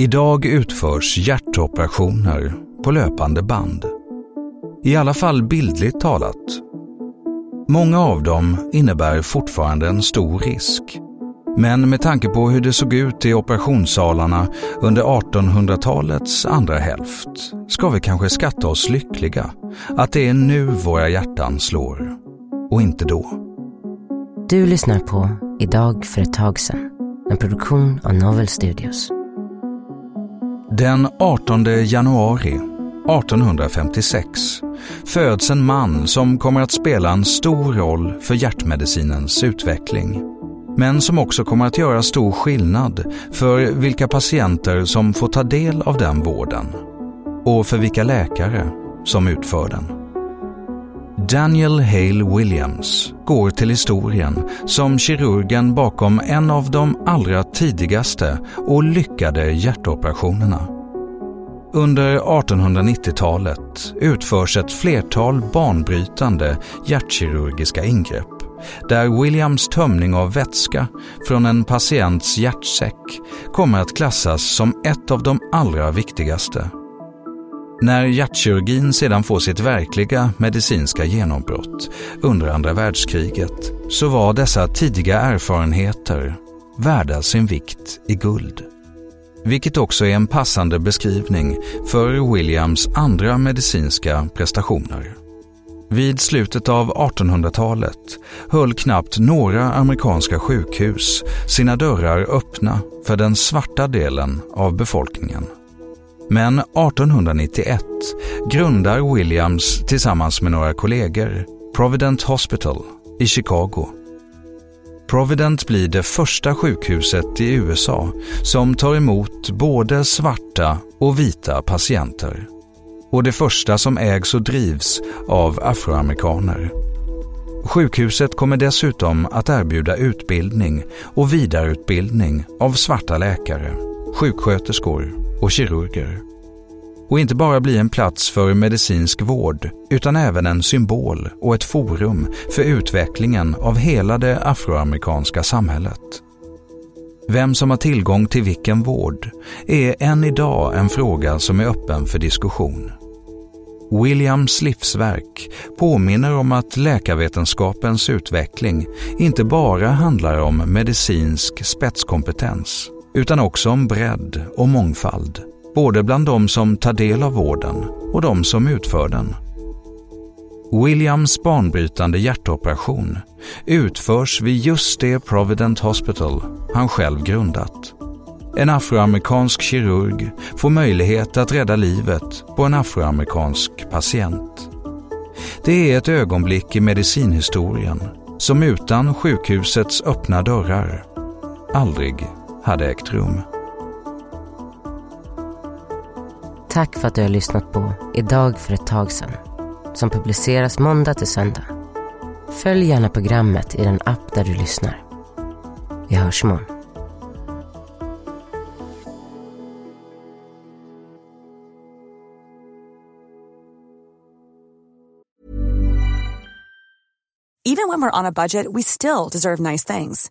Idag utförs hjärtoperationer på löpande band. I alla fall bildligt talat. Många av dem innebär fortfarande en stor risk. Men med tanke på hur det såg ut i operationssalarna under 1800-talets andra hälft ska vi kanske skatta oss lyckliga att det är nu våra hjärtan slår och inte då. Du lyssnar på Idag för ett tag sedan, en produktion av Novel Studios. Den 18 januari 1856 föds en man som kommer att spela en stor roll för hjärtmedicinens utveckling. Men som också kommer att göra stor skillnad för vilka patienter som får ta del av den vården och för vilka läkare som utför den. Daniel Hale Williams går till historien som kirurgen bakom en av de allra tidigaste och lyckade hjärtoperationerna. Under 1890-talet utförs ett flertal banbrytande hjärtkirurgiska ingrepp där Williams tömning av vätska från en patients hjärtsäck kommer att klassas som ett av de allra viktigaste. När hjärtkirurgin sedan får sitt verkliga medicinska genombrott under andra världskriget så var dessa tidiga erfarenheter värda sin vikt i guld. Vilket också är en passande beskrivning för Williams andra medicinska prestationer. Vid slutet av 1800-talet höll knappt några amerikanska sjukhus sina dörrar öppna för den svarta delen av befolkningen. Men 1891 grundar Williams tillsammans med några kollegor Provident Hospital i Chicago. Provident blir det första sjukhuset i USA som tar emot både svarta och vita patienter. Och det första som ägs och drivs av afroamerikaner. Sjukhuset kommer dessutom att erbjuda utbildning och vidareutbildning av svarta läkare, sjuksköterskor och kirurger. Och inte bara bli en plats för medicinsk vård utan även en symbol och ett forum för utvecklingen av hela det afroamerikanska samhället. Vem som har tillgång till vilken vård är än idag en fråga som är öppen för diskussion. Williams livsverk påminner om att läkarvetenskapens utveckling inte bara handlar om medicinsk spetskompetens utan också om bredd och mångfald, både bland de som tar del av vården och de som utför den. Williams banbrytande hjärtoperation utförs vid just det Provident Hospital han själv grundat. En afroamerikansk kirurg får möjlighet att rädda livet på en afroamerikansk patient. Det är ett ögonblick i medicinhistorien som utan sjukhusets öppna dörrar aldrig hade ägt rum. Tack för att du har lyssnat på Idag för ett tag sedan som publiceras måndag till söndag. Följ gärna programmet i den app där du lyssnar. Vi hörs imorgon. Even when we're on a budget, we still deserve nice things.